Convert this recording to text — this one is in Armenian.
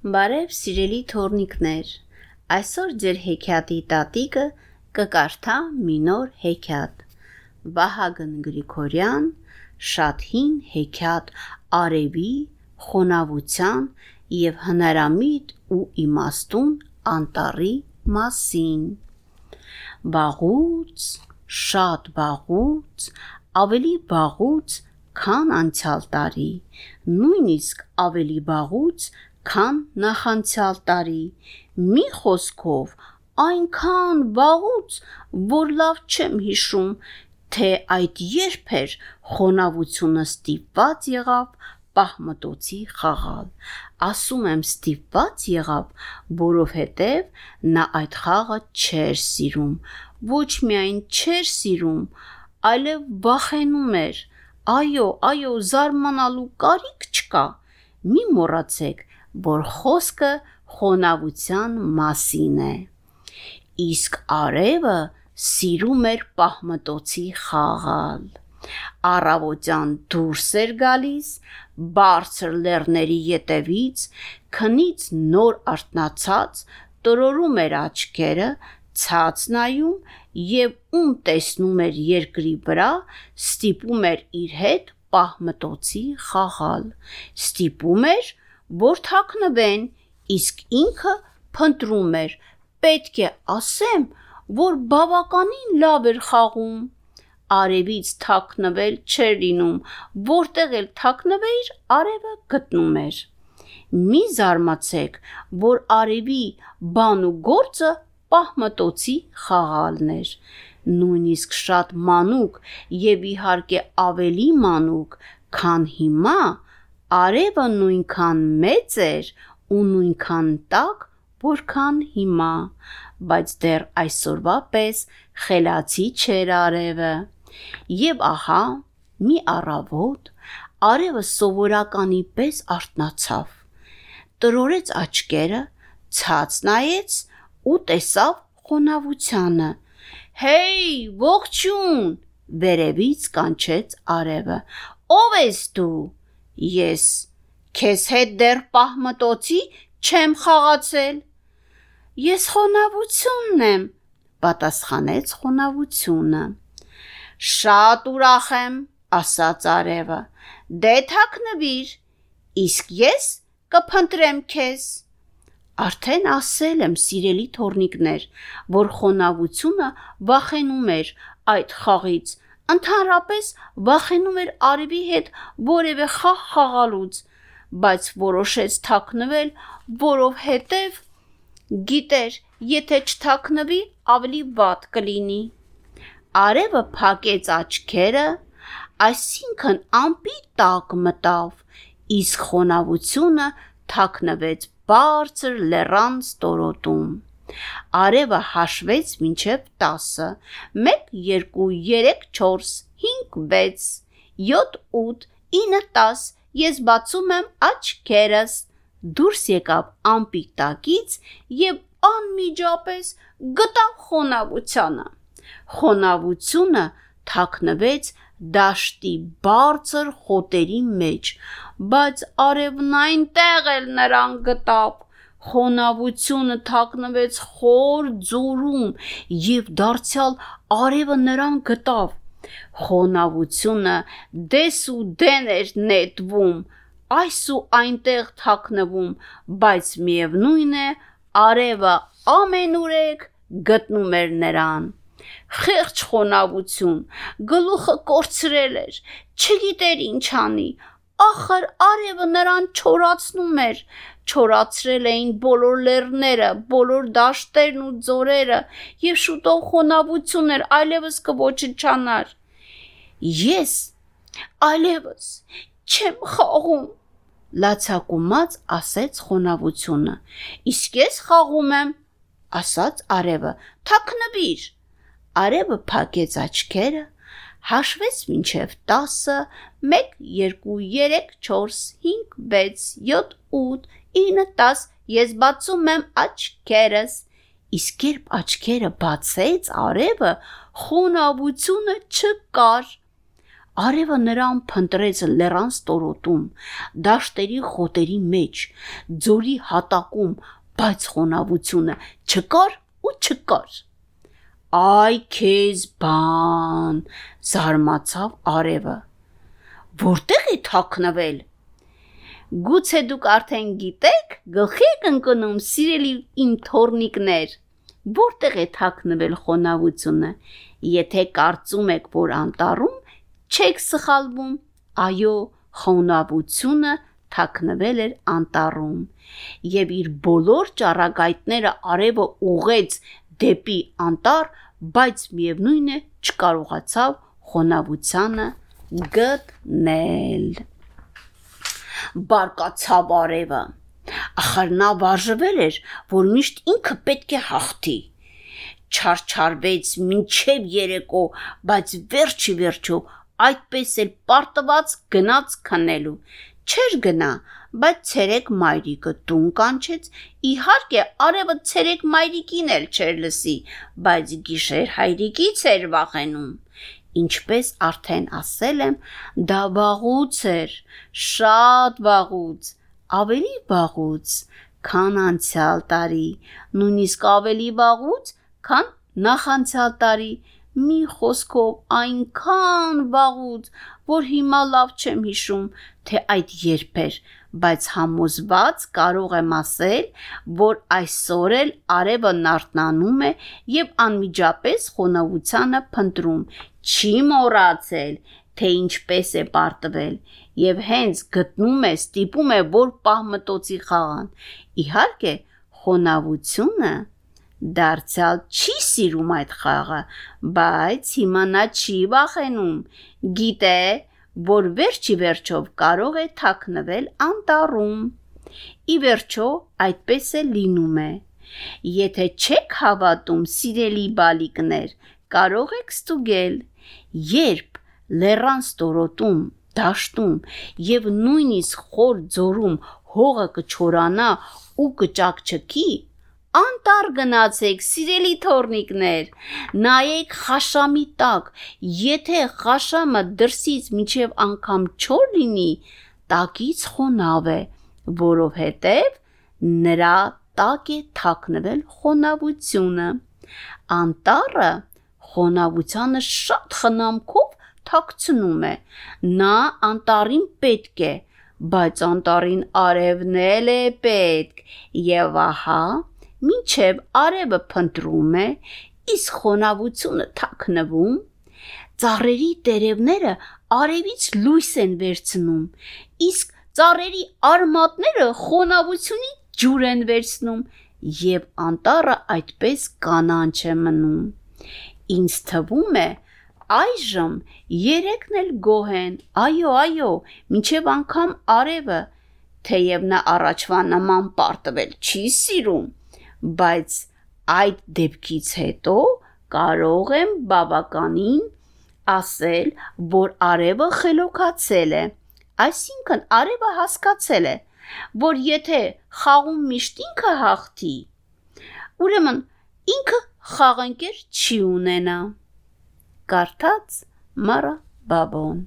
Բարև սիրելի թորնիկներ, այսօր ձեր հեքիաթի տատիկը կկարդա մի նոր հեքիաթ։ Վահագն Գրիգորյան, շատ հին հեքիաթ Արևի, խոնավության եւ հնարամիտ ու իմաստուն անտառի մասին։ Բաղուց, շատ բաղուց, ավելի բաղուց, քան անցյալ տարի, նույնիսկ ավելի բաղուց, քան նախանցյալ տարի։ Մի խոսքով, այնքան վաղուց, որ լավ չեմ հիշում, թե այդ երբ էր խոնավությունը ստիպված եղավ պահմտոցի խաղալ։ Ասում եմ ստիպված եղավ, որովհետև նա այդ խաղը չէր սիրում։ Ոչ միայն չէր սիրում, այլև վախենում էր։ Այո, այո, զարմանալու կարիք չկա։ Մի մոռացեք, որ խոսքը խոնավության մասին է։ Իսկ արևը սիրում էր պահմտոցի խաղալ։ Առավոտյան դուրս էր գալիս, բարձր լեռների ետևից, քնից նոր արթնացած, տրորում էր աչքերը, ցած նայում եւ ում տեսնում էր երկրի վրա, ստիպում էր իր հետ պահմտոցի խաղալ։ Ստիպում էր, որ թաքնվեն, իսկ ինքը փնտրում էր։ Պետք է ասեմ, որ բավականին լավ էր խաղում։ Արևից թաքնվել չէր լինում, որտեղ էլ թաքնվեիր, արևը գտնում էր։ Մի զարմացեք, որ արևի բան ու գործը պահմտոցի խաղալն էր։ Նույնիսկ շատ մանուկ եւ իհարկե ավելի մանուկ, քան հիմա, արևը նույնքան մեծ էր ու նույնքան տաք, որքան հիմա, բայց դեռ այսօրվա պես խելացի չէր արևը։ Եվ ահա, մի առավոտ արևը սովորականի պես արթնացավ։ Տրորեց աչքերը, ցած նայեց ու տեսավ խոնավությանը։ Հեյ, ողջուն, վերևից կանչեց արևը։ Ո՞վ ես դու։ Ես Քեզ հետ դեռ պահմտոցի չեմ խաղացել։ Ես խոնավությունն եմ, պատասխանեց խոնավությունը։ Շատ ուրախ եմ, ասաց արևը։ Դե թաքնվիր, իսկ ես կփնտրեմ քեզ։ Արդեն ասել եմ, սիրելի թորնիկներ, որ խոնավությունը վախենում էր այդ խաղից, ընդհանրապես վախենում էր արևի հետ որևէ խաղ խաղալուց, բայց որոշեց թաքնվել, որովհետև գիտեր, եթե չթաքնվի, ավելի վատ կլինի։ Արևը փակեց աչքերը, այսինքն ամպի տակ մտավ, իսկ խոնավությունը թաքնվեց բարձր լեռան ստորոտում։ Արևը հաշվեց մինչև 10-ը։ 1 2 3 4 5 6 7 8 9 10 Ես բացում եմ աչքերս։ Դուրս եկավ ամպի տակից եւ անմիջապես գտավ խոնավությանը։ Խոնավությունը թաքնվեց դաշտի բարձր խոտերի մեջ, բայց արևն այնտեղ էլ նրան գտավ։ Խոնավությունը թաքնվեց խոր ձորում եւ դարձյալ արևը նրան գտավ խոնավությունը դես ու դեն էր նետվում, այս ու այնտեղ թաքնվում, բայց միևնույն է, արևը ամենուրեք գտնում էր նրան։ Խեղճ խոնավություն, գլուխը կորցրել էր, չգիտեր ինչ անի, ախր արևը նրան չորացնում էր, չորացրել էին բոլոր լեռները, բոլոր դաշտերն ու ձորերը, եւ շուտով խոնավություն էր, այլևս կոչնչանար։ Ես այլևս չեմ խաղում, լացակումած ասեց խոնավությունը։ Իսկ ես խաղում եմ, ասաց արևը։ Թաքնվիր։ Արևը փակեց աչքերը, հաշվեց մինչև 10-ը, 1 2 3 4 5 6 7 8 9 10 ես բացում եմ աչքերս իսկ երբ աչքերը բացեց արևը խոնավությունը չկար Արևը նրան փնտրեց լեռան ստորոտում, դաշտերի խոտերի մեջ, ձորի հատակում, բայց խոնավությունը չկար ու չկար։ Այ քեզ բան, զարմացավ արևը։ Որտեղ է թաքնվել։ Գուցե դուք արդեն գիտեք, գլխի եք ընկնում, սիրելի իմ թորնիկներ, որտեղ է թաքնվել խոնավությունը։ Եթե կարծում եք, որ անտառում, չեք սխալվում։ Այո, խոնավությունը թաքնվել էր անտառում եւ իր բոլոր ճառագայթները արևը ուղեց դեպի անտառ, բայց միևնույն է չկարողացավ խոնավությանը գտնել։ Բարկացավ արևը։ Ախր նա վարժվել էր, որ միշտ ինքը պետք է հաղթի չարչարվեց մինչև երեկո, բայց վերջի վերջո այդպես էլ պարտված գնաց քնելու։ Չէր գնա, բայց ցերեկ մայրիկը տուն կանչեց, իհարկե արևը ցերեկ մայրիկին էլ չէր լսի, բայց գիշեր հայրիկից էր վախենում։ Ինչպես արդեն ասել եմ, դա վաղուց էր, շատ վաղուց, ավելի վաղուց, քան անցյալ տարի, նույնիսկ ավելի վաղուց, քան նախանցյալ տարի, մի խոսքով այնքան վաղուց, որ հիմա լավ չեմ հիշում, թե այդ երբ էր, բայց համոզված կարող եմ ասել, որ այսօր էլ արևը նարտնանում է եւ անմիջապես խոնավությանը փնտրում, չի մոռացել, թե ինչպես է պարտվել եւ հենց գտնում է, ստիպում է, որ պահմտոցի խաղան։ Իհարկե, խոնավությունը դարձյալ չի սիրում այդ խաղը, բայց հիմա նա չի վախենում։ Գիտե, որ վերջի վերջով կարող է թաքնվել անտառում։ Ի վերջո, այդպես է լինում է։ Եթե չեք հավատում, սիրելի բալիկներ, կարող եք ստուգել, երբ լեռան ստորոտում, դաշտում եւ նույնիսկ խոր ձորում հողը կչորանա ու կճակչկի, Անտար գնացեք, սիրելի թորնիկներ, նայեք խաշամի տակ, եթե խաշամը դրսից միջև անգամ չոր լինի, տակից խոնավ է, որովհետև նրա տակ է թաքնվել խոնավությունը։ Անտառը խոնավությանը շատ խնամքով թաքցնում է։ Նա անտառին պետք է, բայց անտառին արևն էլ է պետք։ Եվ ահա Մինչև արևը փնտրում է, իսկ խոնավությունը թաքնվում, ծառերի տերևները արևից լույս են վերցնում, իսկ ծառերի արմատները խոնավությունից ջուր են վերցնում եւ անտառը այդպես կանանչ է մնում։ Ինձ թվում է, այժմ երեքն էլ գոհ են։ Այո, այո, մինչև անգամ արևը, թեև նա առաջվա նման պարտվել չի սիրում, բայց այդ դեպքից հետո կարող եմ բավականին ասել, որ արևը խելոքացել է։ Այսինքն արևը հասկացել է, որ եթե խաղում միշտ ինքը հաղթի, ուրեմն ինքը խաղընկեր չի ունենա։ Կարդաց Մարա Բաբոն